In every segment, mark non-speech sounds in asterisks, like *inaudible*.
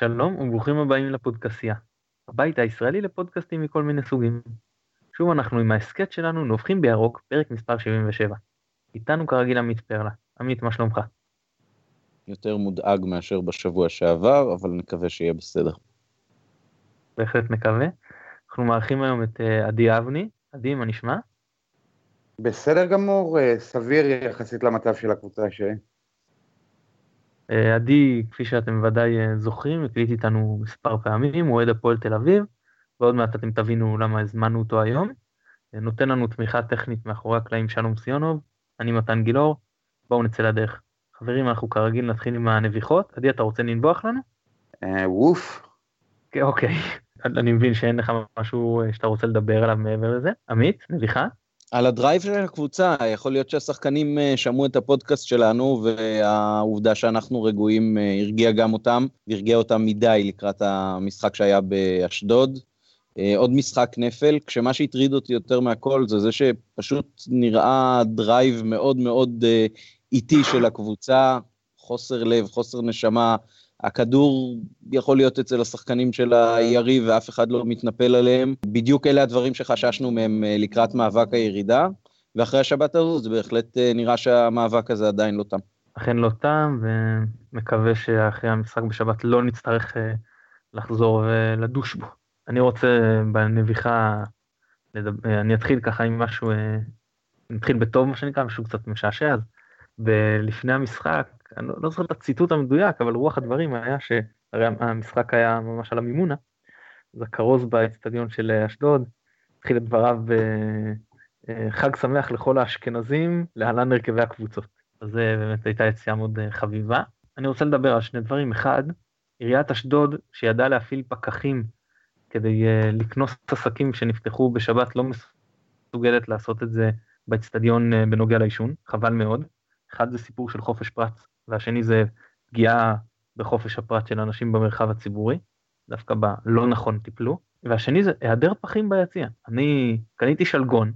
שלום וברוכים הבאים לפודקסייה, הבית הישראלי לפודקאסטים מכל מיני סוגים. שוב אנחנו עם ההסכת שלנו נובחים בירוק, פרק מספר 77. איתנו כרגיל עמית פרלה. עמית, מה שלומך? יותר מודאג מאשר בשבוע שעבר, אבל נקווה שיהיה בסדר. בהחלט מקווה. אנחנו מארחים היום את אה, עדי אבני. עדי, מה נשמע? בסדר גמור, אה, סביר יחסית למצב של הקבוצה שלי. אה, עדי, כפי שאתם ודאי זוכרים, הקליט איתנו מספר פעמים, הוא אוהד הפועל תל אביב, ועוד מעט אתם תבינו למה הזמנו אותו היום. נותן לנו תמיכה טכנית מאחורי הקלעים שלום סיונוב, אני מתן גילאור, בואו נצא לדרך. חברים, אנחנו כרגיל נתחיל עם הנביחות. עדי, אתה רוצה לנבוח לנו? woof. אוקיי, *laughs* אני מבין שאין לך משהו שאתה רוצה לדבר עליו מעבר לזה. עמית, נביחה? על ה drive של הקבוצה, יכול להיות שהשחקנים שמעו את הפודקאסט שלנו, והעובדה שאנחנו רגועים הרגיעה גם אותם, והרגיעה אותם מדי לקראת המשחק שהיה באשדוד. עוד משחק נפל, כשמה שהטריד אותי יותר מהכל זה זה שפשוט נראה drive מאוד מאוד איטי של הקבוצה, חוסר לב, חוסר נשמה, הכדור יכול להיות אצל השחקנים של היריב ואף אחד לא מתנפל עליהם. בדיוק אלה הדברים שחששנו מהם אה, לקראת מאבק הירידה, ואחרי השבת הזו זה בהחלט אה, נראה שהמאבק הזה עדיין לא תם. אכן לא תם, ומקווה שאחרי המשחק בשבת לא נצטרך אה, לחזור ולדוש בו. אני רוצה בנביחה, אני אתחיל ככה עם משהו, נתחיל בטוב מה שנקרא, משהו קצת משעשע, אז ולפני המשחק, אני לא, לא זוכר את הציטוט המדויק, אבל רוח הדברים היה שהרי המשחק היה ממש על המימונה, אז הכרוז באצטדיון של אשדוד התחיל את דבריו בחג שמח לכל האשכנזים, להלן הרכבי הקבוצות. אז באמת הייתה יציאה מאוד אה, חביבה. אני רוצה לדבר על שני דברים. אחד, עיריית אשדוד, שידעה להפעיל פקחים כדי אה, לקנוס עסקים שנפתחו בשבת, לא מסוגלת לעשות את זה באצטדיון אה, בנוגע לעישון, חבל מאוד. אחד זה סיפור של חופש פרט, והשני זה פגיעה בחופש הפרט של אנשים במרחב הציבורי, דווקא בלא נכון טיפלו, והשני זה היעדר פחים ביציע. אני קניתי שלגון,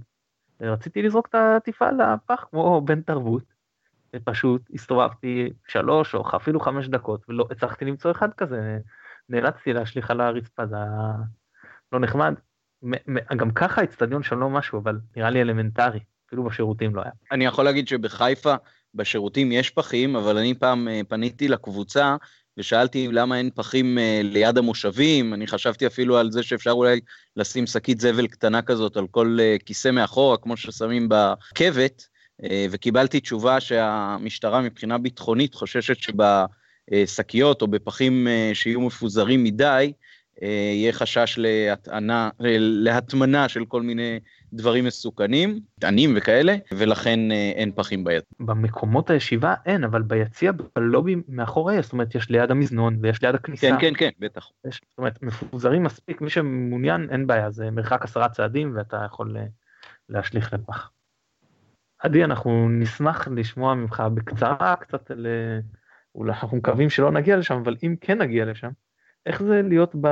רציתי לזרוק את העטיפה לפח כמו בן תרבות, ופשוט הסתובבתי שלוש או אפילו חמש דקות, ולא הצלחתי למצוא אחד כזה, נאלצתי להשליך על הרצפה, זה לא נחמד. גם ככה האצטדיון שם לא משהו, אבל נראה לי אלמנטרי, אפילו בשירותים לא היה. אני יכול להגיד שבחיפה בשירותים יש פחים, אבל אני פעם אה, פניתי לקבוצה ושאלתי למה אין פחים אה, ליד המושבים, אני חשבתי אפילו על זה שאפשר אולי לשים שקית זבל קטנה כזאת על כל אה, כיסא מאחורה, כמו ששמים ברכבת, וקיבלתי תשובה שהמשטרה מבחינה ביטחונית חוששת שבשקיות או בפחים שיהיו מפוזרים מדי, יהיה חשש להטענה, להטמנה של כל מיני דברים מסוכנים, מטענים וכאלה, ולכן אה, אין פחים ביד. במקומות הישיבה אין, אבל ביציע, בלובי מאחורי, זאת אומרת, יש ליד המזנון ויש ליד הכניסה. כן, כן, כן, בטח. יש, זאת אומרת, מפוזרים מספיק, מי שמעוניין, אין בעיה, זה מרחק עשרה צעדים ואתה יכול אה, להשליך לפח. עדי, אנחנו נשמח לשמוע ממך בקצרה קצת, ל... אולי אנחנו מקווים שלא נגיע לשם, אבל אם כן נגיע לשם, איך זה להיות ב...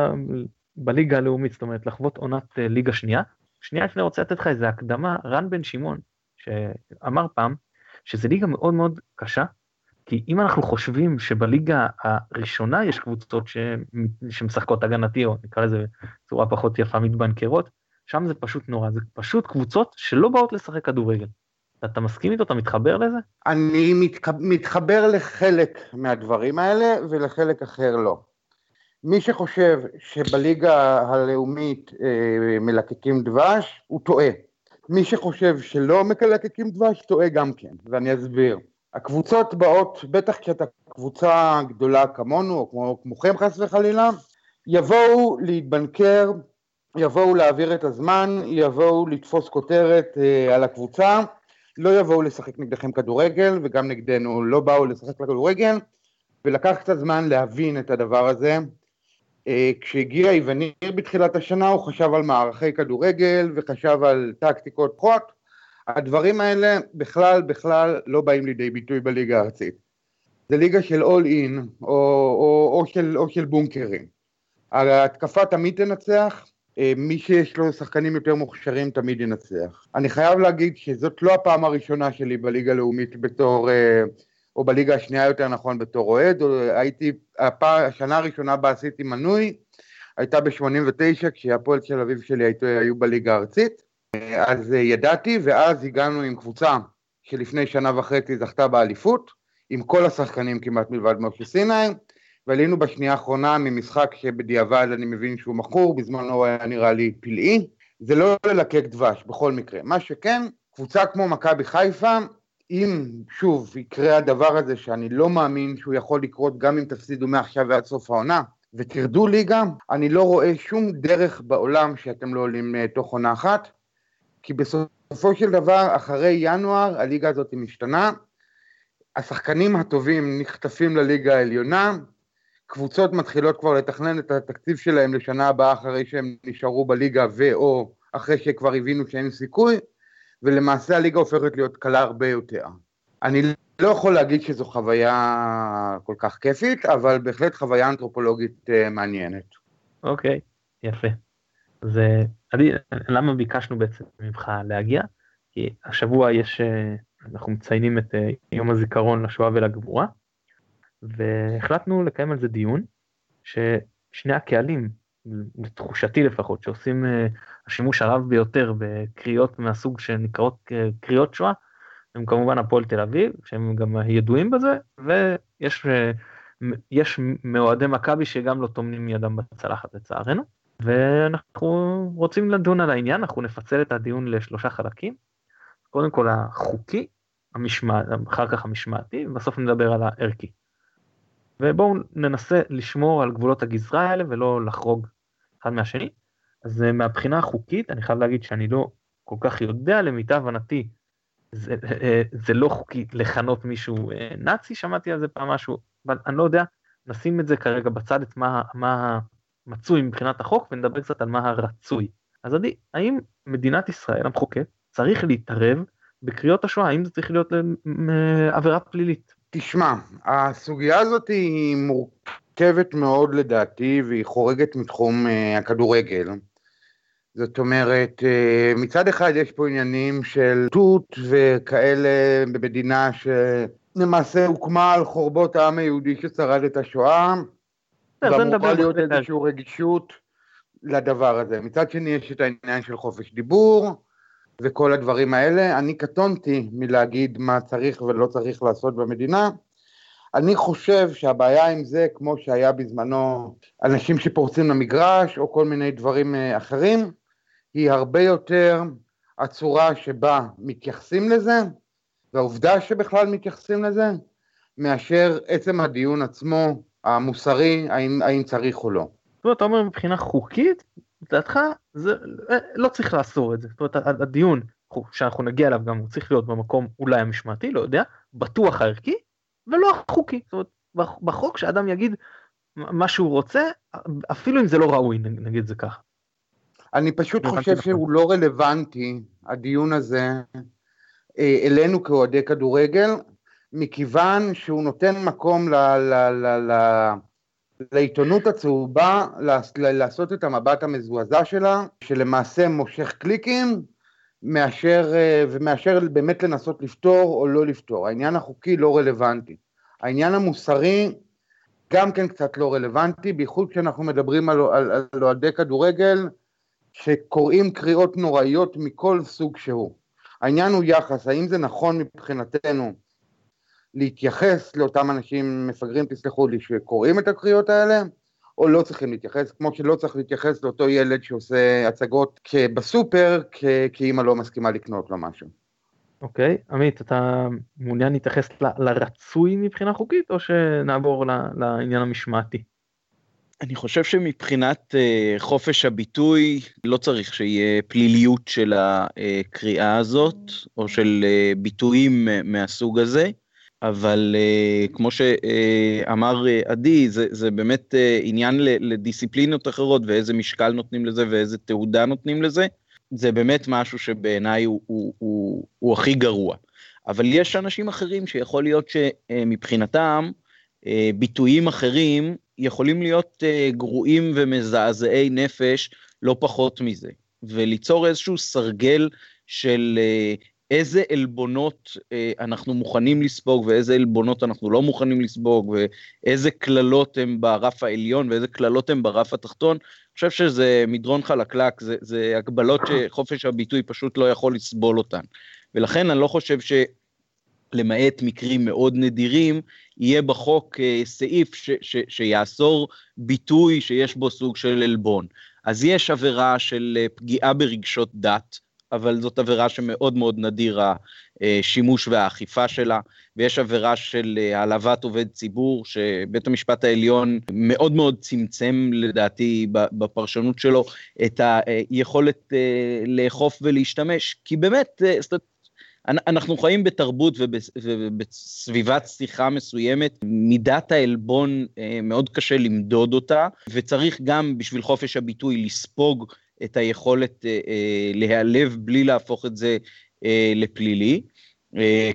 בליגה הלאומית, זאת אומרת, לחוות עונת אה, ליגה שנייה, שנייה לפני רוצה לתת לך איזה הקדמה, רן בן שמעון, שאמר פעם, שזה ליגה מאוד מאוד קשה, כי אם אנחנו חושבים שבליגה הראשונה יש קבוצות ש... שמשחקות הגנתי, או נקרא לזה בצורה פחות יפה מתבנקרות, שם זה פשוט נורא, זה פשוט קבוצות שלא באות לשחק כדורגל. אתה מסכים איתו? אתה מתחבר לזה? אני מתח... מתחבר לחלק מהדברים האלה ולחלק אחר לא. מי שחושב שבליגה הלאומית אה, מלקקים דבש, הוא טועה. מי שחושב שלא מקלקקים דבש, טועה גם כן, ואני אסביר. הקבוצות באות, בטח כשאתה קבוצה גדולה כמונו, או כמו, כמוכם חס וחלילה, יבואו להתבנקר, יבואו להעביר את הזמן, יבואו לתפוס כותרת אה, על הקבוצה, לא יבואו לשחק נגדכם כדורגל, וגם נגדנו לא באו לשחק לכדורגל, ולקח קצת זמן להבין את הדבר הזה, כשהגיע איווניר בתחילת השנה הוא חשב על מערכי כדורגל וחשב על טקטיקות פחות, הדברים האלה בכלל בכלל לא באים לידי ביטוי בליגה הארצית. זה ליגה של אול אין או, או, או, של, או של בונקרים. ההתקפה תמיד תנצח, אה, מי שיש לו שחקנים יותר מוכשרים תמיד ינצח. אני חייב להגיד שזאת לא הפעם הראשונה שלי בליגה הלאומית בתור uh, או בליגה השנייה יותר נכון בתור אוהד, הייתי, הפעם, השנה הראשונה בה עשיתי מנוי, הייתה ב-89 כשהפועל תל אביב שלי היו בליגה הארצית, אז ידעתי, ואז הגענו עם קבוצה שלפני שנה וחצי זכתה באליפות, עם כל השחקנים כמעט מלבד משה סיני, ועלינו בשנייה האחרונה ממשחק שבדיעבד אני מבין שהוא מכור, בזמנו היה נראה לי פלאי, זה לא ללקק דבש בכל מקרה. מה שכן, קבוצה כמו מכבי חיפה, אם שוב יקרה הדבר הזה שאני לא מאמין שהוא יכול לקרות גם אם תפסידו מעכשיו ועד סוף העונה, ותרדו ליגה, אני לא רואה שום דרך בעולם שאתם לא עולים אה, תוך עונה אחת, כי בסופו של דבר, אחרי ינואר, הליגה הזאת משתנה, השחקנים הטובים נחטפים לליגה העליונה, קבוצות מתחילות כבר לתכנן את התקציב שלהם לשנה הבאה אחרי שהם נשארו בליגה ו/או אחרי שכבר הבינו שאין סיכוי, ולמעשה הליגה הופכת להיות קלה הרבה יותר. אני לא יכול להגיד שזו חוויה כל כך כיפית, אבל בהחלט חוויה אנתרופולוגית uh, מעניינת. אוקיי, okay, יפה. אז אה, אני, למה ביקשנו בעצם ממך להגיע? כי השבוע יש, אה, אנחנו מציינים את יום הזיכרון לשואה ולגבורה, והחלטנו לקיים על זה דיון, ששני הקהלים, לתחושתי לפחות, שעושים השימוש הרב ביותר בקריאות מהסוג שנקראות קריאות שואה, הם כמובן הפועל תל אביב, שהם גם ידועים בזה, ויש יש מאוהדי מכבי שגם לא טומנים ידם בצלחת לצערנו, ואנחנו רוצים לדון על העניין, אנחנו נפצל את הדיון לשלושה חלקים. קודם כל החוקי, המשמע, אחר כך המשמעתי, ובסוף נדבר על הערכי. ובואו ננסה לשמור על גבולות הגזרה האלה ולא לחרוג אחד מהשני. אז אה, מהבחינה החוקית, אני חייב להגיד שאני לא כל כך יודע, למיטב הבנתי, זה, אה, זה לא חוקי לכנות מישהו אה, נאצי, שמעתי על זה פעם משהו, אבל אני לא יודע, נשים את זה כרגע בצד, את מה, מה מצוי מבחינת החוק, ונדבר קצת על מה הרצוי. אז עדי, האם מדינת ישראל, המחוקק, צריך להתערב בקריאות השואה, האם זה צריך להיות עבירה פלילית? תשמע, הסוגיה הזאת היא מורכבת מאוד לדעתי, והיא חורגת מתחום הכדורגל. זאת אומרת, אה, מצד אחד יש פה עניינים של תות וכאלה במדינה שלמעשה הוקמה על חורבות העם היהודי ששרד את השואה, ואמורה להיות איזושהי רגישות לדבר הזה. מצד שני יש את העניין של חופש דיבור וכל הדברים האלה. אני קטונתי מלהגיד מה צריך ולא צריך לעשות במדינה. אני חושב שהבעיה עם זה, כמו שהיה בזמנו אנשים שפורצים למגרש או כל מיני דברים אה, אחרים, היא הרבה יותר הצורה שבה מתייחסים לזה, והעובדה שבכלל מתייחסים לזה, מאשר עצם הדיון עצמו, המוסרי, האם, האם צריך או לא. זאת אומרת, אתה אומר מבחינה חוקית, לדעתך, זה לא צריך לאסור את זה. זאת אומרת, הדיון שאנחנו נגיע אליו גם הוא צריך להיות במקום אולי המשמעתי, לא יודע, בטוח הערכי, ולא החוקי. זאת אומרת, בחוק שאדם יגיד מה שהוא רוצה, אפילו אם זה לא ראוי, נגיד זה ככה. אני פשוט חושב שהוא לא רלוונטי, הדיון הזה, אה, אלינו כאוהדי כדורגל, מכיוון שהוא נותן מקום ל, ל, ל, ל, לעיתונות הצהובה לעשות את המבט המזועזע שלה, שלמעשה מושך קליקים, מאשר, אה, ומאשר באמת לנסות לפתור או לא לפתור. העניין החוקי לא רלוונטי. העניין המוסרי גם כן קצת לא רלוונטי, בייחוד כשאנחנו מדברים על, אוהדי כדורגל, שקוראים קריאות נוראיות מכל סוג שהוא. העניין הוא יחס, האם זה נכון מבחינתנו להתייחס לאותם אנשים מפגרים, תסלחו לי, שקוראים את הקריאות האלה, או לא צריכים להתייחס, כמו שלא צריך להתייחס לאותו ילד שעושה הצגות בסופר, כי אימא לא מסכימה לקנות לו משהו. אוקיי, okay. עמית, אתה מעוניין להתייחס ל, לרצוי מבחינה חוקית, או שנעבור לעניין המשמעתי? אני חושב שמבחינת uh, חופש הביטוי לא צריך שיהיה פליליות של הקריאה הזאת, או של uh, ביטויים מהסוג הזה, אבל uh, כמו שאמר uh, עדי, זה, זה באמת uh, עניין לדיסציפלינות אחרות, ואיזה משקל נותנים לזה ואיזה תעודה נותנים לזה, זה באמת משהו שבעיניי הוא, הוא, הוא, הוא הכי גרוע. אבל יש אנשים אחרים שיכול להיות שמבחינתם, ביטויים אחרים יכולים להיות גרועים ומזעזעי נפש לא פחות מזה, וליצור איזשהו סרגל של איזה עלבונות אה, אנחנו מוכנים לספוג ואיזה עלבונות אנחנו לא מוכנים לספוג ואיזה קללות הם ברף העליון ואיזה קללות הם ברף התחתון, אני חושב שזה מדרון חלקלק, זה, זה הגבלות שחופש הביטוי פשוט לא יכול לסבול אותן. ולכן אני לא חושב שלמעט מקרים מאוד נדירים, יהיה בחוק אה, סעיף ש, ש, שיאסור ביטוי שיש בו סוג של עלבון. אז יש עבירה של אה, פגיעה ברגשות דת, אבל זאת עבירה שמאוד מאוד נדיר השימוש והאכיפה שלה, ויש עבירה של אה, העלבת עובד ציבור, שבית המשפט העליון מאוד מאוד צמצם לדעתי בפרשנות שלו את היכולת אה, לאכוף ולהשתמש, כי באמת, אה, אנחנו חיים בתרבות ובסביבת שיחה מסוימת, מידת העלבון מאוד קשה למדוד אותה, וצריך גם בשביל חופש הביטוי לספוג את היכולת אה, אה, להיעלב בלי להפוך את זה אה, לפלילי.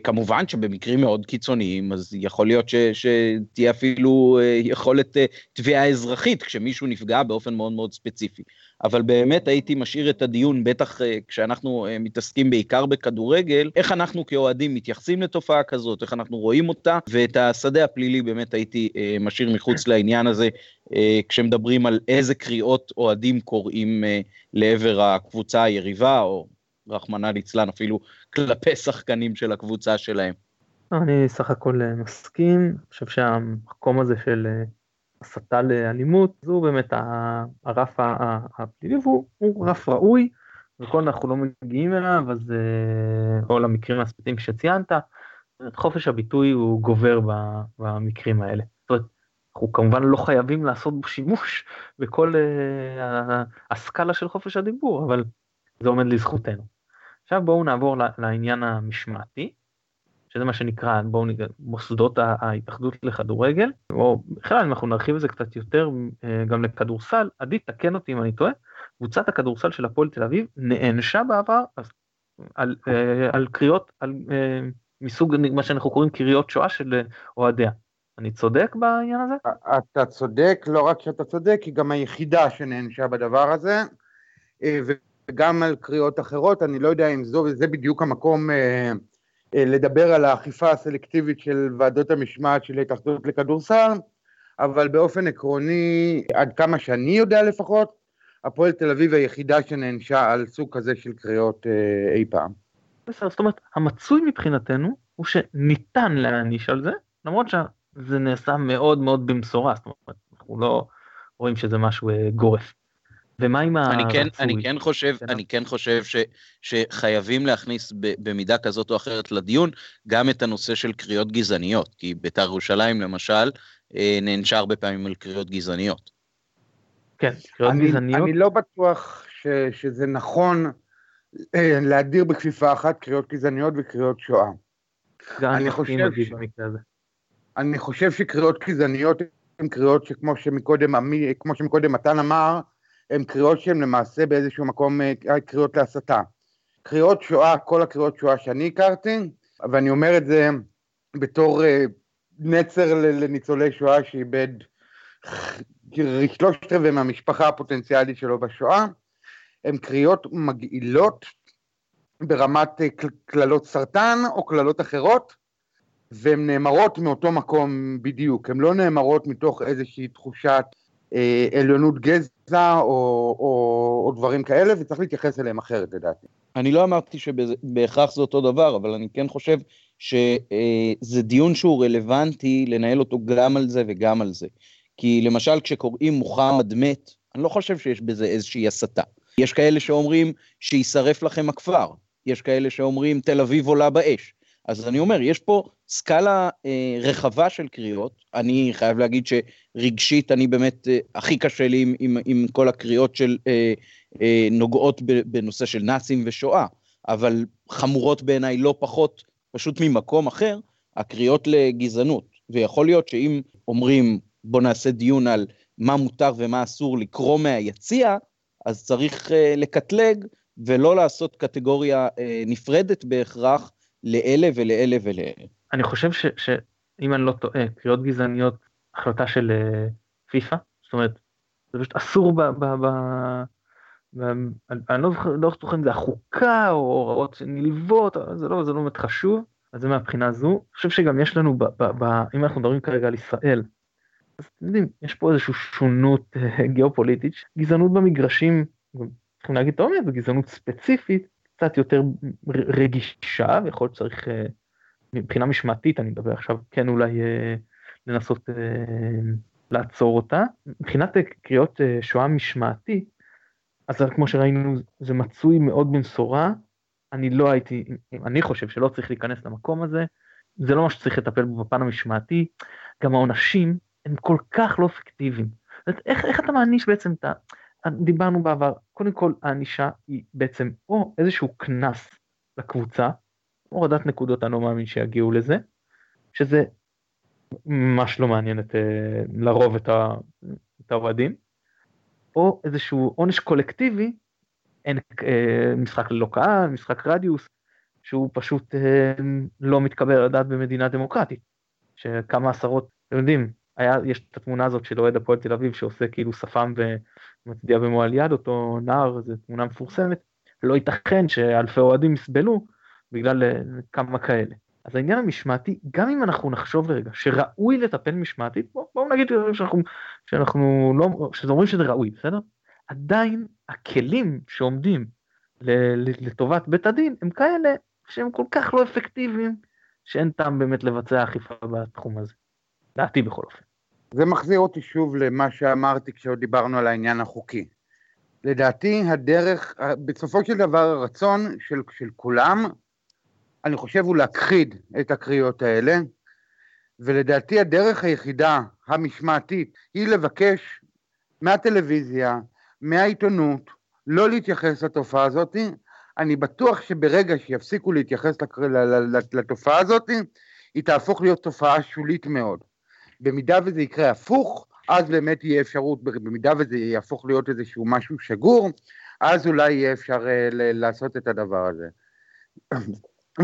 כמובן שבמקרים מאוד קיצוניים, אז יכול להיות ש, שתהיה אפילו יכולת תביעה אזרחית כשמישהו נפגע באופן מאוד מאוד ספציפי. אבל באמת הייתי משאיר את הדיון, בטח כשאנחנו מתעסקים בעיקר בכדורגל, איך אנחנו כאוהדים מתייחסים לתופעה כזאת, איך אנחנו רואים אותה, ואת השדה הפלילי באמת הייתי משאיר מחוץ לעניין הזה, כשמדברים על איזה קריאות אוהדים קוראים לעבר הקבוצה היריבה, או רחמנא ליצלן אפילו כלפי שחקנים של הקבוצה שלהם. אני סך הכל אה, מסכים, אני חושב שהמקום הזה של אה, הסתה לאלימות, זו באמת הרף הפלילי, והוא רף ראוי, וכל אנחנו לא מגיעים אליו, אז אה, או למקרים הספציפיים שציינת, חופש הביטוי הוא גובר במקרים האלה. זאת אומרת, אנחנו כמובן לא חייבים לעשות בו שימוש בכל הסקאלה של חופש הדיבור, אבל זה עומד לזכותנו. עכשיו בואו נעבור לעניין המשמעתי, שזה מה שנקרא, בואו נגיד, מוסדות ההתאחדות לכדורגל, או בכלל אם אנחנו נרחיב את זה קצת יותר uh, גם לכדורסל, עדי תקן אותי אם אני טועה, קבוצת הכדורסל של הפועל תל אביב נענשה בעבר על, uh, על קריאות, על uh, מסוג מה שאנחנו קוראים קריאות שואה של אוהדיה. אני צודק בעניין הזה? אתה צודק, לא רק שאתה צודק, היא גם היחידה שנענשה בדבר הזה, אה, וגם על קריאות אחרות, אני לא יודע אם זו, זה בדיוק המקום אה, אה, לדבר על האכיפה הסלקטיבית של ועדות המשמעת של ההתאחדות לכדורסל, אבל באופן עקרוני, עד כמה שאני יודע לפחות, הפועל תל אביב היחידה שנענשה על סוג כזה של קריאות אי פעם. בסדר, זאת אומרת, המצוי מבחינתנו הוא שניתן להעניש על זה, למרות שה... זה נעשה מאוד מאוד במשורה, זאת אומרת, אנחנו לא רואים שזה משהו אה, גורף. ומה עם אני הרצוי? כן, אני כן חושב, כן. אני כן חושב ש, שחייבים להכניס ב, במידה כזאת או אחרת לדיון גם את הנושא של קריאות גזעניות, כי בית"ר ירושלים למשל אה, נענשה הרבה פעמים על קריאות גזעניות. כן, קריאות אני, גזעניות. אני לא בטוח ש, שזה נכון אה, להדיר בכפיפה אחת קריאות גזעניות וקריאות שואה. אני חושב ש... אני חושב שקריאות גזעניות הן קריאות שכמו שמקודם, כמו שמקודם מתן אמר, הן קריאות שהן למעשה באיזשהו מקום אה, קריאות להסתה. קריאות שואה, כל הקריאות שואה שאני הכרתי, ואני אומר את זה בתור אה, נצר לניצולי שואה שאיבד שלושת רבעי מהמשפחה הפוטנציאלית שלו בשואה, הן קריאות מגעילות ברמת אה, קללות סרטן או קללות אחרות, והן נאמרות מאותו מקום בדיוק, הן לא נאמרות מתוך איזושהי תחושת אה, עליונות גזע או, או, או דברים כאלה, וצריך להתייחס אליהם אחרת לדעתי. אני לא אמרתי שבהכרח זה אותו דבר, אבל אני כן חושב שזה דיון שהוא רלוונטי לנהל אותו גם על זה וגם על זה. כי למשל כשקוראים מוחמד מת, אני לא חושב שיש בזה איזושהי הסתה. יש כאלה שאומרים שיישרף לכם הכפר, יש כאלה שאומרים תל אביב עולה באש. אז אני אומר, יש פה סקאלה אה, רחבה של קריאות. אני חייב להגיד שרגשית, אני באמת, אה, הכי קשה לי עם, עם, עם כל הקריאות של אה, אה, נוגעות בנושא של נאצים ושואה, אבל חמורות בעיניי לא פחות, פשוט ממקום אחר, הקריאות לגזענות. ויכול להיות שאם אומרים, בוא נעשה דיון על מה מותר ומה אסור לקרוא מהיציע, אז צריך אה, לקטלג ולא לעשות קטגוריה אה, נפרדת בהכרח לאלה ולאלה ולאלה. אני חושב שאם אני לא טועה, קריאות גזעניות, החלטה של uh, פיפא, זאת אומרת, זה פשוט אסור ב, ב, ב, אני לא זוכר, לא אם זה החוקה או הוראות נלוות, זה לא, זה לא באמת חשוב, אז זה מהבחינה הזו. אני חושב שגם יש לנו, ב, ב, ב, אם אנחנו מדברים כרגע על ישראל, אז אתם יודעים, יש פה איזושהי שונות אה, גיאופוליטית, גזענות במגרשים, צריכים להגיד את האמת, זו גזענות ספציפית, קצת יותר רגישה, ויכול להיות שצריך, אה, מבחינה משמעתית, אני מדבר עכשיו, כן אולי אה, לנסות לעצור אותה. מבחינת קריאות שואה משמעתי, אז כמו שראינו, זה מצוי מאוד במשורה. אני לא הייתי, אני חושב שלא צריך להיכנס למקום הזה, זה לא מה שצריך לטפל בו בפן המשמעתי. גם העונשים הם כל כך לא אפקטיביים. איך, איך אתה מעניש בעצם את ה... דיברנו בעבר, קודם כל הענישה היא בעצם או איזשהו קנס לקבוצה, הורדת נקודות, אני לא מאמין שיגיעו לזה, שזה ממש לא מעניין את, אה, לרוב את, האוהדים, או איזשהו עונש קולקטיבי, אין אה, משחק ללא קהל, משחק רדיוס, שהוא פשוט אה, לא מתקבל על הדעת במדינה דמוקרטית, שכמה עשרות, אתם יודעים, היה, יש את התמונה הזאת של אוהד הפועל תל אביב שעושה כאילו שפם ומצדיע במועל יד, אותו נער, זו תמונה מפורסמת, לא ייתכן שאלפי אוהדים יסבלו בגלל אה, כמה כאלה. אז העניין המשמעתי, גם אם אנחנו נחשוב לרגע שראוי לטפל משמעתית, בואו בוא נגיד שאנחנו, שאנחנו לא, שזה אומרים שזה ראוי, בסדר? עדיין הכלים שעומדים לטובת בית הדין הם כאלה שהם כל כך לא אפקטיביים, שאין טעם באמת לבצע אכיפה בתחום הזה. דעתי בכל אופן. זה מחזיר אותי שוב למה שאמרתי כשעוד דיברנו על העניין החוקי. לדעתי הדרך, בסופו של דבר הרצון של, של כולם, אני חושב הוא להכחיד את הקריאות האלה, ולדעתי הדרך היחידה המשמעתית היא לבקש מהטלוויזיה, מהעיתונות, לא להתייחס לתופעה הזאת. אני בטוח שברגע שיפסיקו להתייחס לתופעה הזאת, היא תהפוך להיות תופעה שולית מאוד. במידה וזה יקרה הפוך, אז באמת יהיה אפשרות, במידה וזה יהפוך להיות איזשהו משהו שגור, אז אולי יהיה אפשר uh, לעשות את הדבר הזה. *clears throat*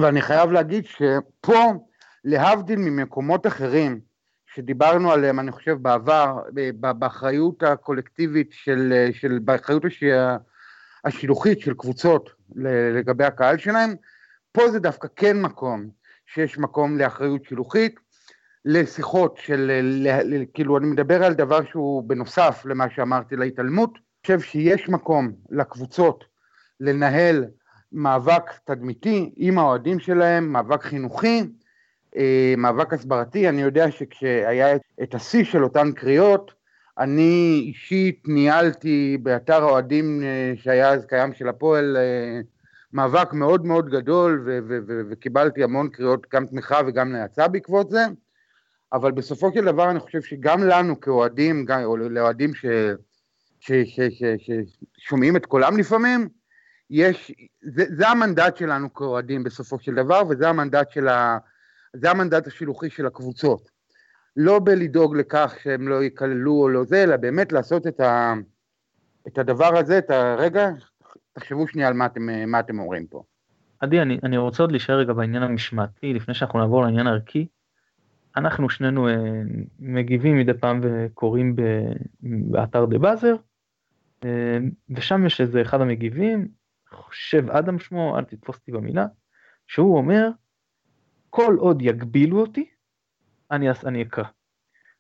ואני חייב להגיד שפה, להבדיל ממקומות אחרים, שדיברנו עליהם, אני חושב, בעבר, באחריות הקולקטיבית של, של באחריות השילוחית של קבוצות לגבי הקהל שלהם, פה זה דווקא כן מקום שיש מקום לאחריות שילוחית, לשיחות של, כאילו אני מדבר על דבר שהוא בנוסף למה שאמרתי להתעלמות, אני חושב שיש מקום לקבוצות לנהל מאבק תדמיתי עם האוהדים שלהם, מאבק חינוכי, אה, מאבק הסברתי, אני יודע שכשהיה את השיא של אותן קריאות, אני אישית ניהלתי באתר האוהדים אה, שהיה אז קיים של הפועל אה, מאבק מאוד מאוד גדול וקיבלתי המון קריאות גם תמיכה וגם נאצה בעקבות זה. אבל בסופו של דבר אני חושב שגם לנו כאוהדים, או לאוהדים ששומעים את קולם לפעמים, יש, זה, זה המנדט שלנו כאוהדים בסופו של דבר, וזה המנדט, של ה, זה המנדט השילוחי של הקבוצות. לא בלדאוג לכך שהם לא ייכללו או לא זה, אלא באמת לעשות את, ה, את הדבר הזה, את הרגע, תחשבו שנייה על מה אתם, מה אתם אומרים פה. עדי, אני, אני רוצה עוד להישאר רגע בעניין המשמעתי, לפני שאנחנו נעבור לעניין הערכי. אנחנו שנינו אה, מגיבים מדי פעם וקוראים באתר דה באזר, אה, ושם יש איזה אחד המגיבים, חושב אדם שמו, אל תתפוס אותי במילה, שהוא אומר, כל עוד יגבילו אותי, אני, אני אקרא.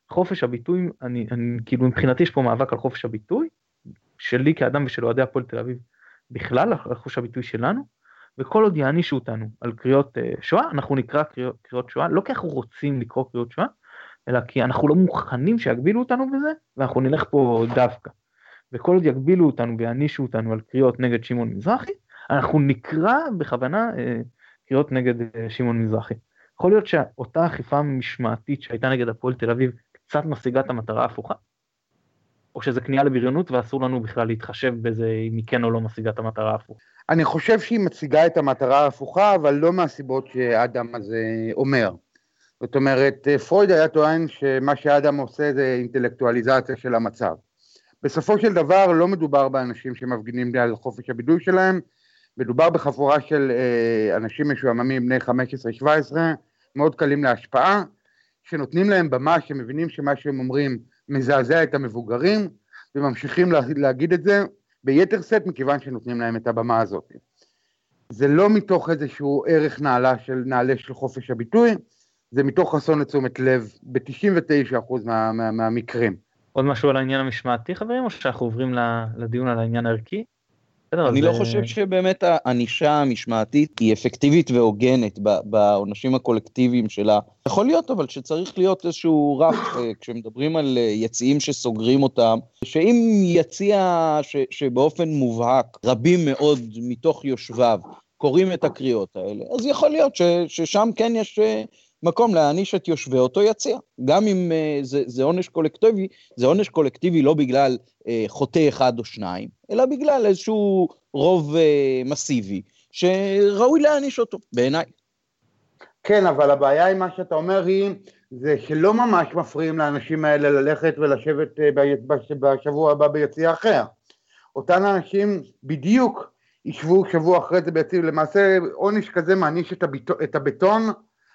חופש הביטוי, אני, אני, כאילו מבחינתי יש פה מאבק על חופש הביטוי, שלי כאדם ושל אוהדי הפועל תל אביב בכלל, על חופש הביטוי שלנו, וכל עוד יענישו אותנו על קריאות uh, שואה, אנחנו נקרא קריאות, קריאות שואה, לא כי אנחנו רוצים לקרוא קריאות שואה, אלא כי אנחנו לא מוכנים שיגבילו אותנו בזה, ואנחנו נלך פה דווקא. וכל עוד יגבילו אותנו ויענישו אותנו על קריאות נגד שמעון מזרחי, אנחנו נקרא בכוונה uh, קריאות נגד uh, שמעון מזרחי. יכול להיות שאותה אכיפה משמעתית שהייתה נגד הפועל תל אביב קצת משיגה את המטרה ההפוכה? או שזה כניעה לבריונות ואסור לנו בכלל להתחשב בזה אם היא כן או לא משיגה את המטרה ההפוכה? אני חושב שהיא מציגה את המטרה ההפוכה, אבל לא מהסיבות שאדם הזה אומר. זאת אומרת, פרויד היה טוען שמה שאדם עושה זה אינטלקטואליזציה של המצב. בסופו של דבר לא מדובר באנשים שמפגינים על חופש הבידוי שלהם, מדובר בחבורה של אה, אנשים משועממים בני 15-17, מאוד קלים להשפעה, שנותנים להם במה, שמבינים שמה שהם אומרים מזעזע את המבוגרים, וממשיכים להגיד את זה, ביתר שאת מכיוון שנותנים להם את הבמה הזאת. זה לא מתוך איזשהו ערך נעלה של, נעלה של חופש הביטוי, זה מתוך חסון לתשומת לב ב-99% מה, מה, מהמקרים. עוד משהו על העניין המשמעתי חברים, או שאנחנו עוברים לדיון על העניין הערכי? אני לא חושב שבאמת הענישה המשמעתית היא אפקטיבית והוגנת בעונשים הקולקטיביים שלה. יכול להיות אבל שצריך להיות איזשהו רף אה, כשמדברים על אה, יציאים שסוגרים אותם, שאם יציע שבאופן מובהק רבים מאוד מתוך יושביו קוראים את הקריאות האלה, אז יכול להיות ששם כן יש אה, מקום להעניש את יושבי אותו יציע. גם אם uh, זה, זה עונש קולקטיבי, זה עונש קולקטיבי לא בגלל uh, חוטא אחד או שניים, אלא בגלל איזשהו רוב uh, מסיבי, שראוי להעניש אותו, בעיניי. כן, אבל הבעיה עם מה שאתה אומר היא, זה שלא ממש מפריעים לאנשים האלה ללכת ולשבת בשבוע הבא ביציע אחר. אותן אנשים בדיוק ישבו שבוע אחרי זה ביציע, למעשה עונש כזה מעניש את הבטון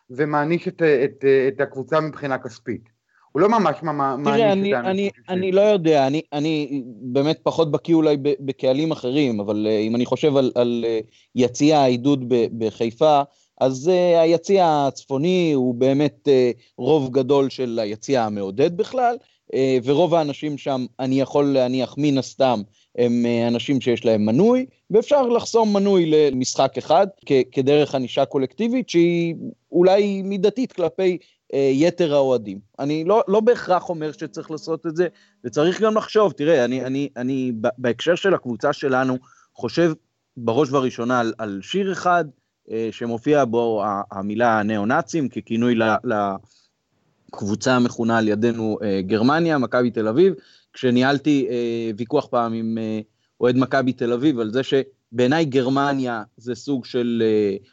ומעניש את, את, את הקבוצה מבחינה כספית. הוא לא ממש מעניש את האנשים. אני, אני לא יודע, אני, אני באמת פחות בקיא אולי בקהלים אחרים, אבל uh, אם אני חושב על, על uh, יציע העידוד בחיפה, אז uh, היציע הצפוני הוא באמת uh, רוב גדול של היציע המעודד בכלל, ורוב האנשים שם, אני יכול להניח מן הסתם, הם uh, אנשים שיש להם מנוי, ואפשר לחסום מנוי למשחק אחד כדרך ענישה קולקטיבית שהיא אולי מידתית כלפי אה, יתר האוהדים. אני לא, לא בהכרח אומר שצריך לעשות את זה, וצריך גם לחשוב, תראה, אני, אני, אני בהקשר של הקבוצה שלנו חושב בראש ובראשונה על, על שיר אחד אה, שמופיע בו המילה ניאו-נאצים ככינוי ל, לקבוצה המכונה על ידינו אה, גרמניה, מכבי תל אביב, כשניהלתי אה, ויכוח פעם עם אה, אוהד מכבי תל אביב על זה ש... בעיניי גרמניה זה סוג של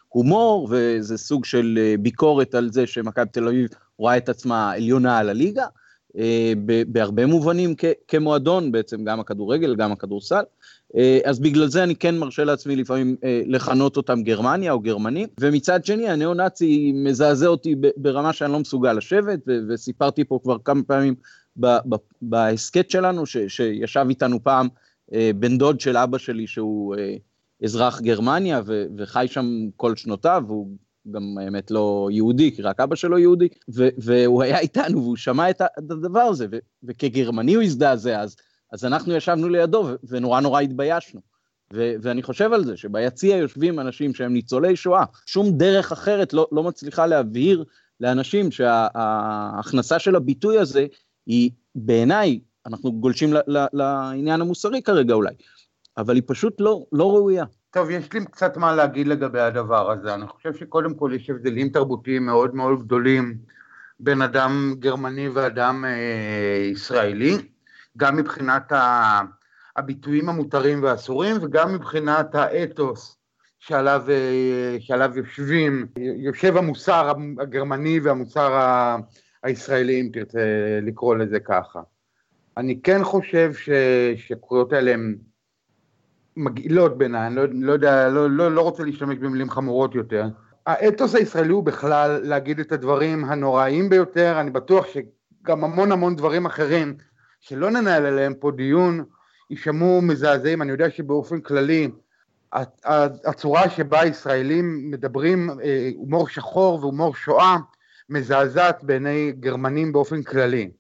הומור וזה סוג של ביקורת על זה שמכבי תל אביב רואה את עצמה עליונה על הליגה, בהרבה מובנים כמועדון, בעצם גם הכדורגל, גם הכדורסל. אז בגלל זה אני כן מרשה לעצמי לפעמים לכנות אותם גרמניה או גרמנים, ומצד שני הניאו-נאצי מזעזע אותי ברמה שאני לא מסוגל לשבת, וסיפרתי פה כבר כמה פעמים בהסכת שלנו, שישב איתנו פעם אה, בן דוד של אבא שלי שהוא אה, אזרח גרמניה וחי שם כל שנותיו, והוא גם האמת לא יהודי, כי רק אבא שלו יהודי, והוא היה איתנו והוא שמע את הדבר הזה, וכגרמני הוא הזדעזע אז, אז אנחנו ישבנו לידו ונורא נורא התביישנו. ו- ואני חושב על זה, שביציע יושבים אנשים שהם ניצולי שואה, שום דרך אחרת לא, לא מצליחה להבהיר לאנשים שההכנסה של הביטוי הזה היא בעיניי אנחנו גולשים ל- ל- לעניין המוסרי כרגע אולי, אבל היא פשוט לא, לא ראויה. טוב, יש לי קצת מה להגיד לגבי הדבר הזה. אני חושב שקודם כל יש הבדלים תרבותיים מאוד מאוד גדולים בין אדם גרמני ואדם אה, ישראלי, גם מבחינת. הביטויים המותרים והאסורים וגם מבחינת האתוס שעליו, אה, שעליו יושבים, יושב המוסר הגרמני והמוסר הישראלי, אם תרצה לקרוא לזה ככה. אני כן חושב שהקריאות האלה הן מגעילות בעיניי, אני לא, לא יודע, לא, לא, לא רוצה להשתמש במילים חמורות יותר. האתוס הישראלי הוא בכלל להגיד את הדברים הנוראיים ביותר, אני בטוח שגם המון המון דברים אחרים שלא ננהל עליהם פה דיון, יישמעו מזעזעים, אני יודע שבאופן כללי הצורה שבה ישראלים מדברים אה, הומור שחור והומור שואה מזעזעת בעיני גרמנים באופן כללי.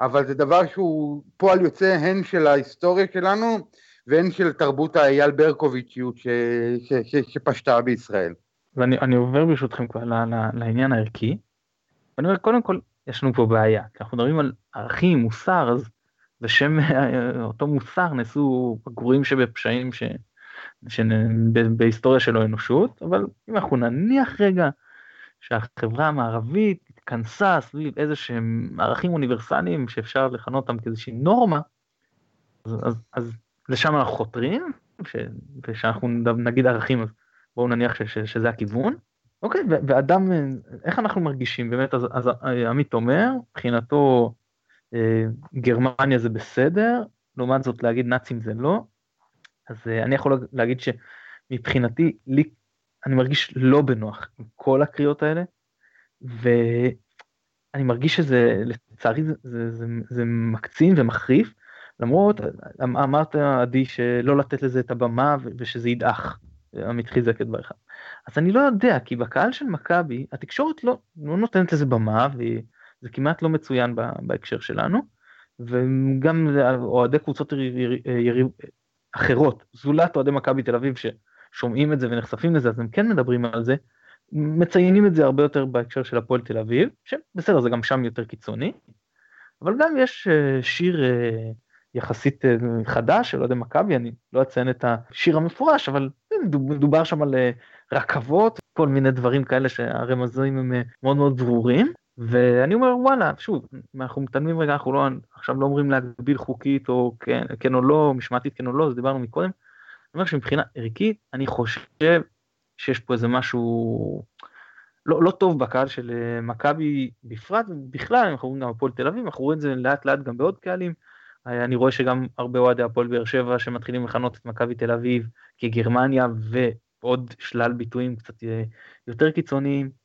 אבל זה דבר שהוא פועל יוצא הן של ההיסטוריה שלנו והן של תרבות האייל ברקוביצ'יות ש, ש, ש, שפשטה בישראל. ואני עובר ברשותכם כבר לעניין הערכי. ואני אומר, קודם כל, יש לנו פה בעיה. כשאנחנו מדברים על ערכים, מוסר, אז בשם אותו מוסר נעשו גרועים שבפשעים ש... שבהיסטוריה של האנושות, אבל אם אנחנו נניח רגע שהחברה המערבית התכנסה סביב איזה שהם ערכים אוניברסליים שאפשר לכנות אותם כאיזושהי נורמה, אז, אז, אז לשם אנחנו חותרים, ושאנחנו נגיד ערכים, אז בואו נניח ש, ש, שזה הכיוון. אוקיי, ואדם, איך אנחנו מרגישים? באמת, אז, אז עמית אומר, מבחינתו אה, גרמניה זה בסדר, לעומת זאת להגיד נאצים זה לא. אז אה, אני יכול להגיד שמבחינתי, לי, אני מרגיש לא בנוח עם כל הקריאות האלה, ואני מרגיש שזה, לצערי, זה, זה, זה, זה מקצין ומחריף, למרות, אמ, אמרת עדי שלא לתת לזה את הבמה ושזה ידעך, עמית חיזק את דבריך. אז אני לא יודע, כי בקהל של מכבי, התקשורת לא, לא נותנת לזה במה, וזה כמעט לא מצוין בהקשר שלנו, וגם אוהדי קבוצות יריב, אחרות, זולת אוהדי מכבי תל אביב ששומעים את זה ונחשפים לזה, אז הם כן מדברים על זה, מציינים את זה הרבה יותר בהקשר של הפועל תל אביב, שבסדר, זה גם שם יותר קיצוני, אבל גם יש אה, שיר אה, יחסית אה, חדש של אוהדי מכבי, אני לא אציין את השיר המפורש, אבל מדובר שם על רכבות, כל מיני דברים כאלה שהרמזים הם מאוד מאוד ברורים. ואני אומר וואלה שוב אנחנו מתעלמים רגע אנחנו לא עכשיו לא אומרים להגביל חוקית או כן, כן או לא משמעתית כן או לא זה דיברנו מקודם. אני אומר שמבחינה ערכית אני חושב שיש פה איזה משהו לא, לא טוב בקהל של אה, מכבי בפרט ובכלל אנחנו רואים גם הפועל תל אביב אנחנו רואים את זה לאט לאט גם בעוד קהלים. אה, אני רואה שגם הרבה אוהדי הפועל באר שבע שמתחילים לכנות את מכבי תל אביב כגרמניה ועוד שלל ביטויים קצת אה, יותר קיצוניים.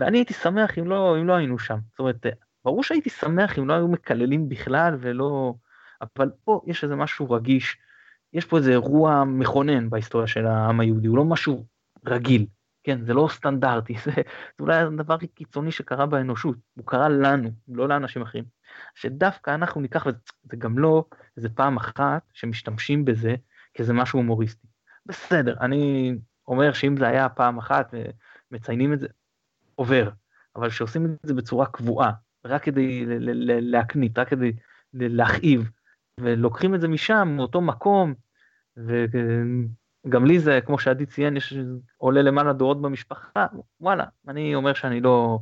ואני הייתי שמח אם לא, אם לא היינו שם. זאת אומרת, ברור שהייתי שמח אם לא היו מקללים בכלל ולא... אבל פה יש איזה משהו רגיש, יש פה איזה אירוע מכונן בהיסטוריה של העם היהודי, הוא לא משהו רגיל, כן, זה לא סטנדרטי, זה, זה אולי הדבר הכי קיצוני שקרה באנושות, הוא קרה לנו, לא לאנשים אחרים. שדווקא אנחנו ניקח, וזה גם לא איזה פעם אחת שמשתמשים בזה כאיזה משהו הומוריסטי. בסדר, אני אומר שאם זה היה פעם אחת ומציינים את זה, עובר, אבל כשעושים את זה בצורה קבועה, רק כדי להקנית, רק כדי להכאיב, ולוקחים את זה משם, מאותו מקום, וגם לי זה, כמו שעדי ציין, יש עולה למעלה דורות במשפחה, וואלה, אני אומר שאני לא,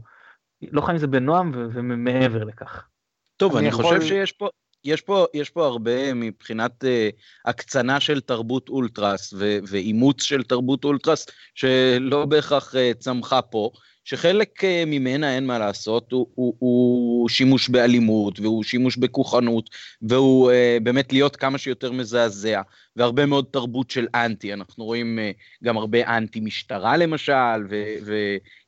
לא חי עם זה בנועם ומעבר לכך. טוב, אני, אני יכול... חושב שיש פה, יש פה, יש פה הרבה מבחינת uh, הקצנה של תרבות אולטרס ואימוץ של תרבות אולטרס, שלא בהכרח uh, צמחה פה. שחלק אה, ממנה, אין מה לעשות, הוא, הוא, הוא שימוש באלימות, והוא שימוש בכוחנות, והוא uh, באמת להיות כמה שיותר מזעזע, והרבה מאוד תרבות של אנטי, אנחנו רואים uh, גם הרבה אנטי משטרה למשל, ו,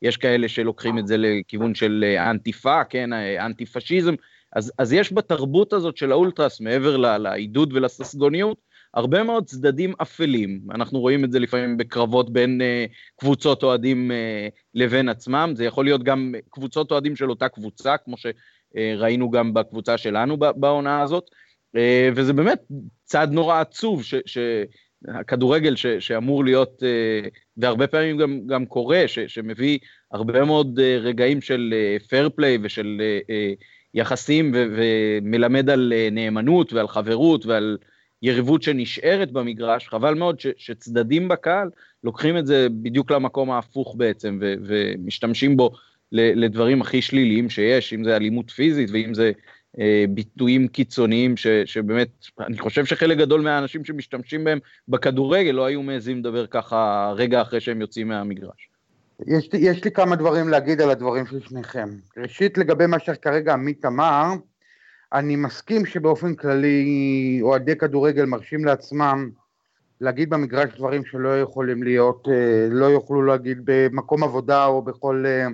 ויש כאלה שלוקחים את זה לכיוון של אנטיפה, כן, אנטי פשיזם, אז, אז יש בתרבות הזאת של האולטרס, מעבר לעידוד ולססגוניות, הרבה מאוד צדדים אפלים, אנחנו רואים את זה לפעמים בקרבות בין uh, קבוצות אוהדים uh, לבין עצמם, זה יכול להיות גם קבוצות אוהדים של אותה קבוצה, כמו שראינו uh, גם בקבוצה שלנו בעונה הזאת, uh, וזה באמת צעד נורא עצוב, שהכדורגל ש, שאמור להיות, uh, והרבה פעמים גם, גם קורה, ש, שמביא הרבה מאוד uh, רגעים של פייר פליי ושל uh, uh, יחסים ו, ומלמד על uh, נאמנות ועל חברות ועל יריבות שנשארת במגרש, חבל מאוד ש, שצדדים בקהל לוקחים את זה בדיוק למקום ההפוך בעצם, ו, ומשתמשים בו לדברים הכי שליליים שיש, אם זה אלימות פיזית ואם זה אה, ביטויים קיצוניים, ש, שבאמת, אני חושב שחלק גדול מהאנשים שמשתמשים בהם בכדורגל לא היו מעזים לדבר ככה רגע אחרי שהם יוצאים מהמגרש. יש יש לי כמה דברים להגיד על הדברים של שניכם. ראשית, לגבי מה שכרגע עמית אמר, אני מסכים שבאופן כללי אוהדי כדורגל מרשים לעצמם להגיד במגרש דברים שלא יכולים להיות, אה, לא יוכלו להגיד במקום עבודה או בכל אה,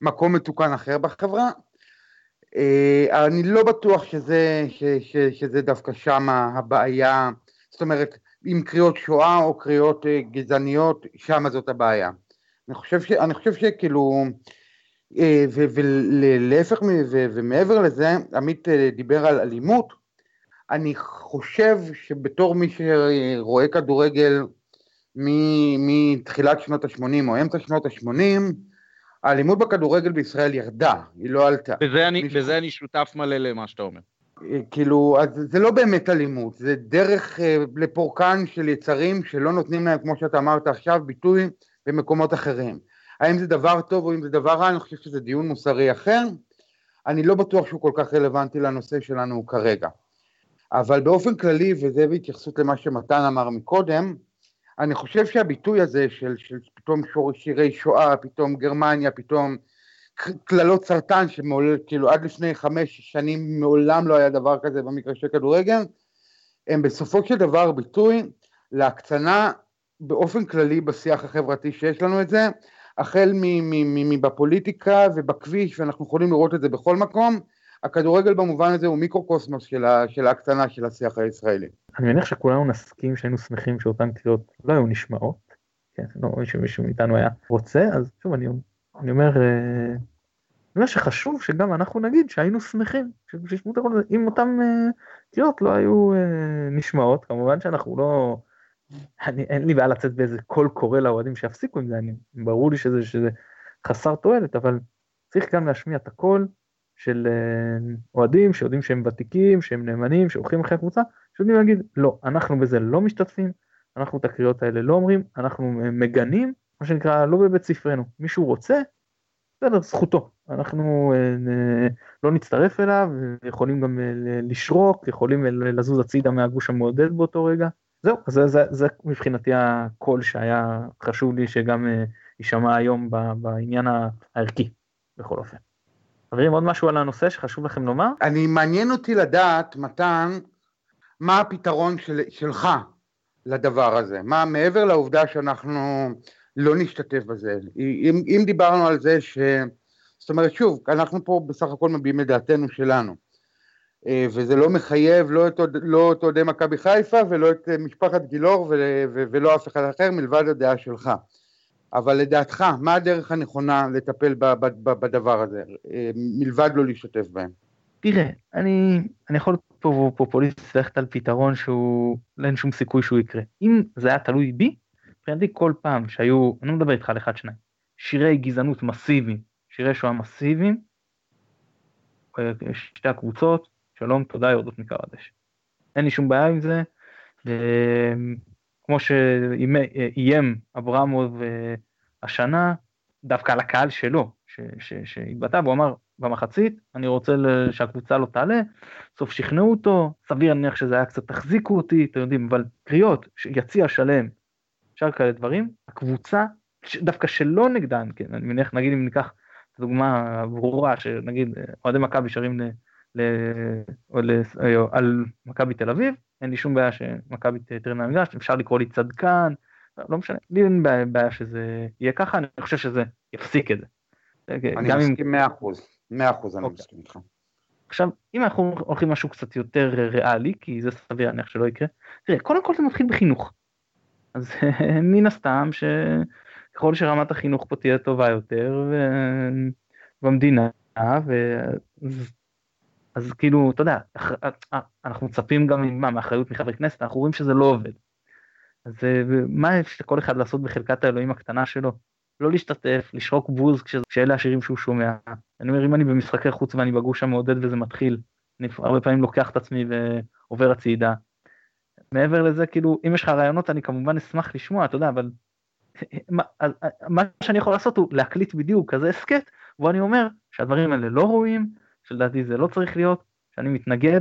מקום מתוקן אחר בחברה. אה, אני לא בטוח שזה, ש, ש, שזה דווקא שם הבעיה, זאת אומרת, עם קריאות שואה או קריאות גזעניות, שם זאת הבעיה. אני חושב, ש, אני חושב שכאילו, ולהפך ומעבר לזה, עמית אה, דיבר על אלימות, אני חושב שבתור מי שרואה כדורגל מתחילת שנות ה-80 או אמצע שנות ה-80, האלימות בכדורגל בישראל ירדה, היא לא עלתה. בזה אני, מישהו... בזה אני שותף מלא למה שאתה אומר. אה, כאילו, אז זה לא באמת אלימות, זה דרך לפורקן של יצרים שלא נותנים להם, כמו שאתה אמרת עכשיו, ביטוי במקומות אחרים. האם זה דבר טוב או אם זה דבר רע, אני חושב שזה דיון מוסרי אחר. אני לא בטוח שהוא כל כך רלוונטי לנושא שלנו כרגע. אבל באופן כללי, וזה בהתייחסות למה שמתן אמר מקודם, אני חושב שהביטוי הזה של, של פתאום שירי שואה, פתאום גרמניה, פתאום קללות סרטן, שכאילו עד לפני חמש שנים מעולם לא היה דבר כזה במגרשי כדורגל, הם בסופו של דבר ביטוי להקצנה באופן כללי בשיח החברתי שיש לנו את זה, החל בפוליטיקה ובכביש, ואנחנו יכולים לראות את זה בכל מקום, הכדורגל במובן הזה הוא מיקרוקוסמוס של, של ההקצנה של השיח הישראלי. אני מניח שכולנו נסכים שהיינו שמחים שאותן קריאות לא היו נשמעות, כן, לא שמישהו מאיתנו היה רוצה, אז שוב אני, אני אומר, אה, אני אומר שחשוב שגם אנחנו נגיד שהיינו שמחים, שישמעו את הכל אם אותן אה, קריאות לא היו אה, נשמעות, כמובן שאנחנו לא, אני, אין לי בעיה לצאת באיזה קול קורא לאוהדים שיפסיקו עם זה, אני, ברור לי שזה, שזה חסר תועלת, אבל צריך גם להשמיע את הקול של אוהדים שיודעים שהם ותיקים, שהם נאמנים, שהולכים אחרי הקבוצה, שיודעים להגיד, לא, אנחנו בזה לא משתתפים, אנחנו את הקריאות האלה לא אומרים, אנחנו מגנים, מה שנקרא, לא בבית ספרנו. מישהו רוצה, בסדר, זכותו. אנחנו אה, לא נצטרף אליו, יכולים גם אה, לשרוק, יכולים לזוז הצידה מהגוש המעודד באותו רגע. זהו, זה, זה, זה מבחינתי הקול שהיה חשוב לי שגם אה, יישמע היום בעניין הערכי, בכל אופן. חברים, עוד משהו על הנושא שחשוב לכם לומר? אני, מעניין אותי לדעת, מתן, מה הפתרון של, שלך לדבר הזה? מה מעבר לעובדה שאנחנו לא נשתתף בזה? אם, אם דיברנו על זה ש... זאת אומרת, שוב, אנחנו פה בסך הכל מביעים את דעתנו שלנו. אה, וזה לא מחייב לא את, לא אוהדי מכבי חיפה ולא את אה, משפחת גילאור ולא אף אחד אחר מלבד הדעה שלך. אבל לדעתך, מה הדרך הנכונה לטפל בדבר הזה, אה, מלבד לא להשתתף בהם? תראה, אני, אני יכול להיות פה פופוליסט ללכת על פתרון שהוא, אין שום סיכוי שהוא יקרה. אם זה היה תלוי בי, מבחינתי כל פעם שהיו, אני לא מדבר איתך על אחד שניים, שירי גזענות מסיביים, שירי שואה מסיביים, שתי הקבוצות, שלום, תודה, יורדות מקר הדשא. אין לי שום בעיה עם זה, וכמו שאיים אברמוב אה, השנה, דווקא על הקהל שלו, שהתבטא, והוא אמר, במחצית, אני רוצה שהקבוצה לא תעלה, סוף שכנעו אותו, סביר להניח שזה היה קצת תחזיקו אותי, אתם יודעים, אבל קריאות, יציע שלם, אפשר כאלה דברים, הקבוצה, דווקא שלא נגדן, כן, אני מניח, נגיד אם ניקח את הדוגמה הברורה, שנגיד אוהדי מכבי שרים ל, ל, ל, על מכבי תל אביב, אין לי שום בעיה שמכבי תראה מהמגרש, אפשר לקרוא לי צדקן, לא משנה, לי אין בעיה שזה יהיה ככה, אני חושב שזה יפסיק את זה. אני מסכים מאה אחוז. מאה אחוז אני אוקיי. מסכים איתך. עכשיו, אם אנחנו הולכים משהו קצת יותר ריאלי, כי זה סביר להניח שלא יקרה, תראה, קודם כל זה מתחיל בחינוך. אז *laughs* מן הסתם שככל שרמת החינוך פה תהיה טובה יותר במדינה, ו... אז כאילו, אתה יודע, אנחנו מצפים גם מה, מאחריות מחברי כנסת, אנחנו רואים שזה לא עובד. אז מה יש לכל אחד לעשות בחלקת האלוהים הקטנה שלו? לא להשתתף, לשרוק בוז כשאלה השירים שהוא שומע. אני אומר, אם אני במשחקי חוץ ואני בגוש המעודד וזה מתחיל, אני הרבה פעמים לוקח את עצמי ועובר הצידה. מעבר לזה, כאילו, אם יש לך רעיונות, אני כמובן אשמח לשמוע, אתה יודע, אבל *laughs* מה, מה שאני יכול לעשות הוא להקליט בדיוק כזה הסכת, ובו אני אומר שהדברים האלה לא ראויים, שלדעתי זה לא צריך להיות, שאני מתנגד,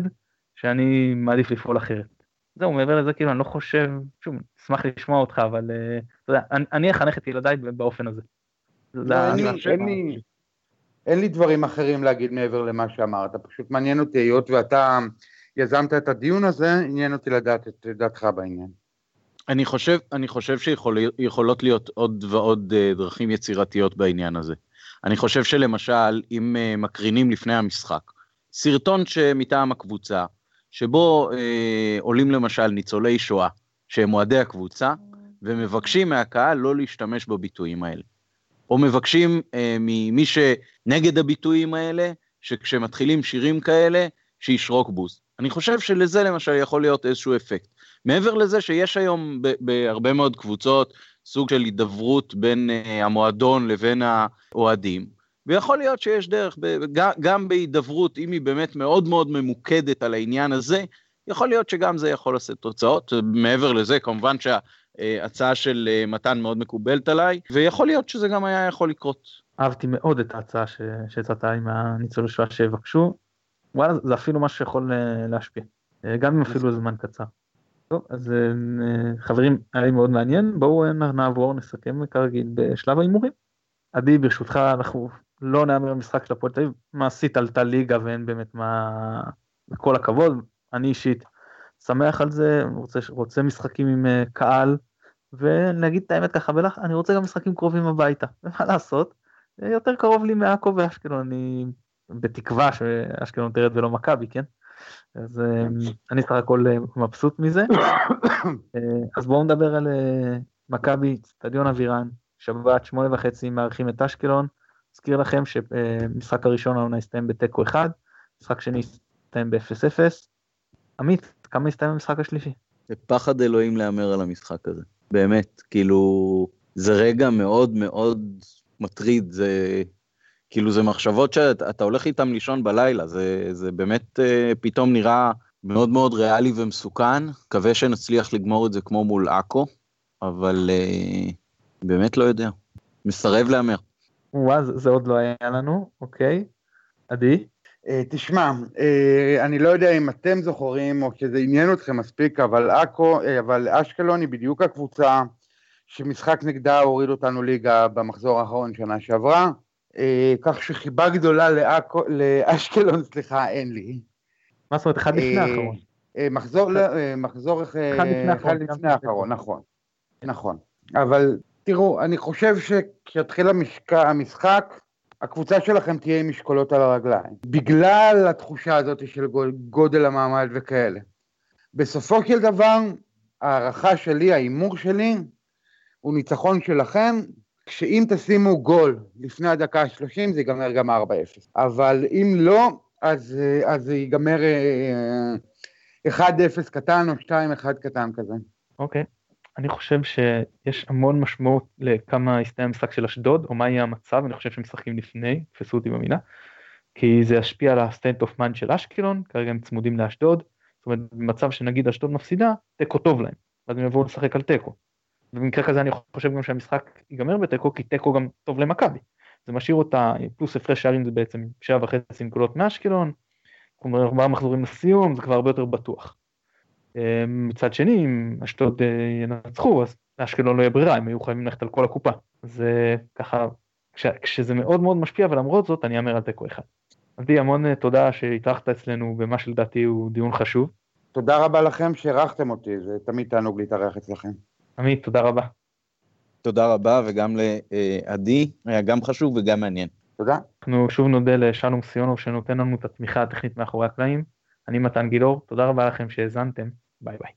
שאני מעדיף לפעול אחרת. זהו, מעבר לזה, כאילו, אני לא חושב, שוב, אשמח לשמוע אותך, אבל אה, אתה יודע, אני, אחנך את ילדיי באופן הזה. לא, אין לי דברים אחרים להגיד מעבר למה שאמרת, פשוט מעניין אותי, היות ואתה יזמת את הדיון הזה, עניין אותי לדעת את דעתך בעניין. אני חושב, אני חושב שיכולות להיות עוד ועוד אה, דרכים יצירתיות בעניין הזה. אני חושב שלמשל, אם אה, מקרינים לפני המשחק, סרטון שמטעם הקבוצה, שבו אה, עולים למשל ניצולי שואה, שהם אוהדי הקבוצה, ומבקשים מהקהל לא להשתמש בביטויים האלה. או מבקשים אה, ממי שנגד הביטויים האלה, שכשמתחילים שירים כאלה, שישרוק בוז. אני חושב שלזה למשל יכול להיות איזשהו אפקט. מעבר לזה שיש היום בהרבה מאוד קבוצות סוג של הידברות בין אה, המועדון לבין האוהדים, ויכול להיות שיש דרך, גם בהידברות, אם היא באמת מאוד מאוד ממוקדת על העניין הזה, יכול להיות שגם זה יכול לעשות תוצאות. מעבר לזה, כמובן שההצעה של אה, מתן מאוד מקובלת עליי, ויכול להיות שזה גם היה יכול לקרות. אהבתי מאוד את ההצעה שהצעת עם הניצולי שואה שיבקשו. וואלה, זה אפילו משהו שיכול אה, להשפיע, גם אם אפילו זמן קצר. טוב, אז חברים, היה לי מאוד מעניין, בואו נעבור, נסכם כרגיל בשלב ההימורים. עדי, ברשותך, אנחנו לא נאמר במשחק של הפועל תל אביב, מעשית עלתה ליגה ואין באמת מה... כל הכבוד, אני אישית שמח על זה, רוצה, רוצה משחקים עם uh, קהל, ונגיד את האמת ככה בלח, אני רוצה גם משחקים קרובים הביתה, *laughs* ומה לעשות, יותר קרוב לי מעכו ואשקלון, אני בתקווה שאשקלון תרד ולא מכבי, כן? אז אה, אני סך הכל אה, מבסוט מזה. *coughs* אז בואו נדבר על מכבי, אצטדיון אבירן, שבת שמונה וחצי מארחים את אשקלון. אזכיר לכם שמשחק הראשון העונה הסתיים בתיקו אחד, משחק שני הסתיים ב-0-0. עמית, כמה הסתיים המשחק השלישי? זה פחד אלוהים להמר על המשחק הזה. באמת, כאילו, זה רגע מאוד מאוד מטריד, זה כאילו זה מחשבות שאתה הולך איתם לישון בלילה, זה, זה באמת uh, פתאום נראה מאוד מאוד ריאלי ומסוכן, מקווה שנצליח לגמור את זה כמו מול עכו, אבל uh, באמת לא יודע, מסרב להמר. וואה, זה, זה עוד לא היה לנו, אוקיי. עדי? Uh, תשמע, uh, אני לא יודע אם אתם זוכרים או שזה עניין אתכם מספיק, אבל עכו, uh, אבל אשקלון היא בדיוק הקבוצה שמשחק נגדה הוריד אותנו ליגה במחזור האחרון שנה שעברה, אה, כך שחיבה גדולה לאקו, לאשקלון, סליחה, אין לי. מה זאת אומרת, אחד לפני אה, האחרון? אה, מחזור, אה, מחזור אחד לפני האחרון, נכון, נכון. אבל תראו, אני חושב שכשיתחיל המשחק, הקבוצה שלכם תהיה עם משקולות על הרגליים, בגלל התחושה הזאת של גודל המעמד וכאלה. בסופו של דבר, ההערכה שלי, ההימור שלי, הוא ניצחון שלכם, שאם תשימו גול לפני הדקה ה-30 זה ייגמר גם 4-0. אבל אם לא, אז, אז זה ייגמר 1-0 אה, קטן או 2-1 קטן כזה. אוקיי. Okay. אני חושב שיש המון משמעות לכמה יסתיים המשחק של אשדוד, או מה יהיה המצב, אני חושב שהם משחקים לפני, תפסו אותי במילה, כי זה ישפיע על ה state of mind של אשקלון, כרגע הם צמודים לאשדוד, זאת אומרת במצב שנגיד אשדוד מפסידה, תיקו טוב להם, אז הם יבואו לשחק על תיקו. במקרה כזה אני חושב גם שהמשחק ייגמר בתיקו, כי תיקו גם טוב למכבי. זה משאיר אותה, פלוס הפרש שערים זה בעצם שבע וחצי נקודות מאשקלון, כלומר ארבעה מחזורים לסיום, זה כבר הרבה יותר בטוח. אה, מצד שני, אם אשדוד אה, ינצחו, אז לאשקלון לא יהיה ברירה, הם היו חייבים ללכת על כל הקופה. זה ככה, כש, כשזה מאוד מאוד משפיע, ולמרות זאת אני אאמר על תיקו אחד. עדי, המון אה, תודה שהתארחת אצלנו במה שלדעתי הוא דיון חשוב. תודה רבה לכם שאירחתם אותי, זה תמיד תענוג להתארח אצלכם. עמית, תודה רבה. תודה רבה, וגם לעדי, היה גם חשוב וגם מעניין. תודה. אנחנו שוב נודה לשלום סיונוב שנותן לנו את התמיכה הטכנית מאחורי הקלעים. אני מתן גילאור, תודה רבה לכם שהאזנתם, ביי ביי.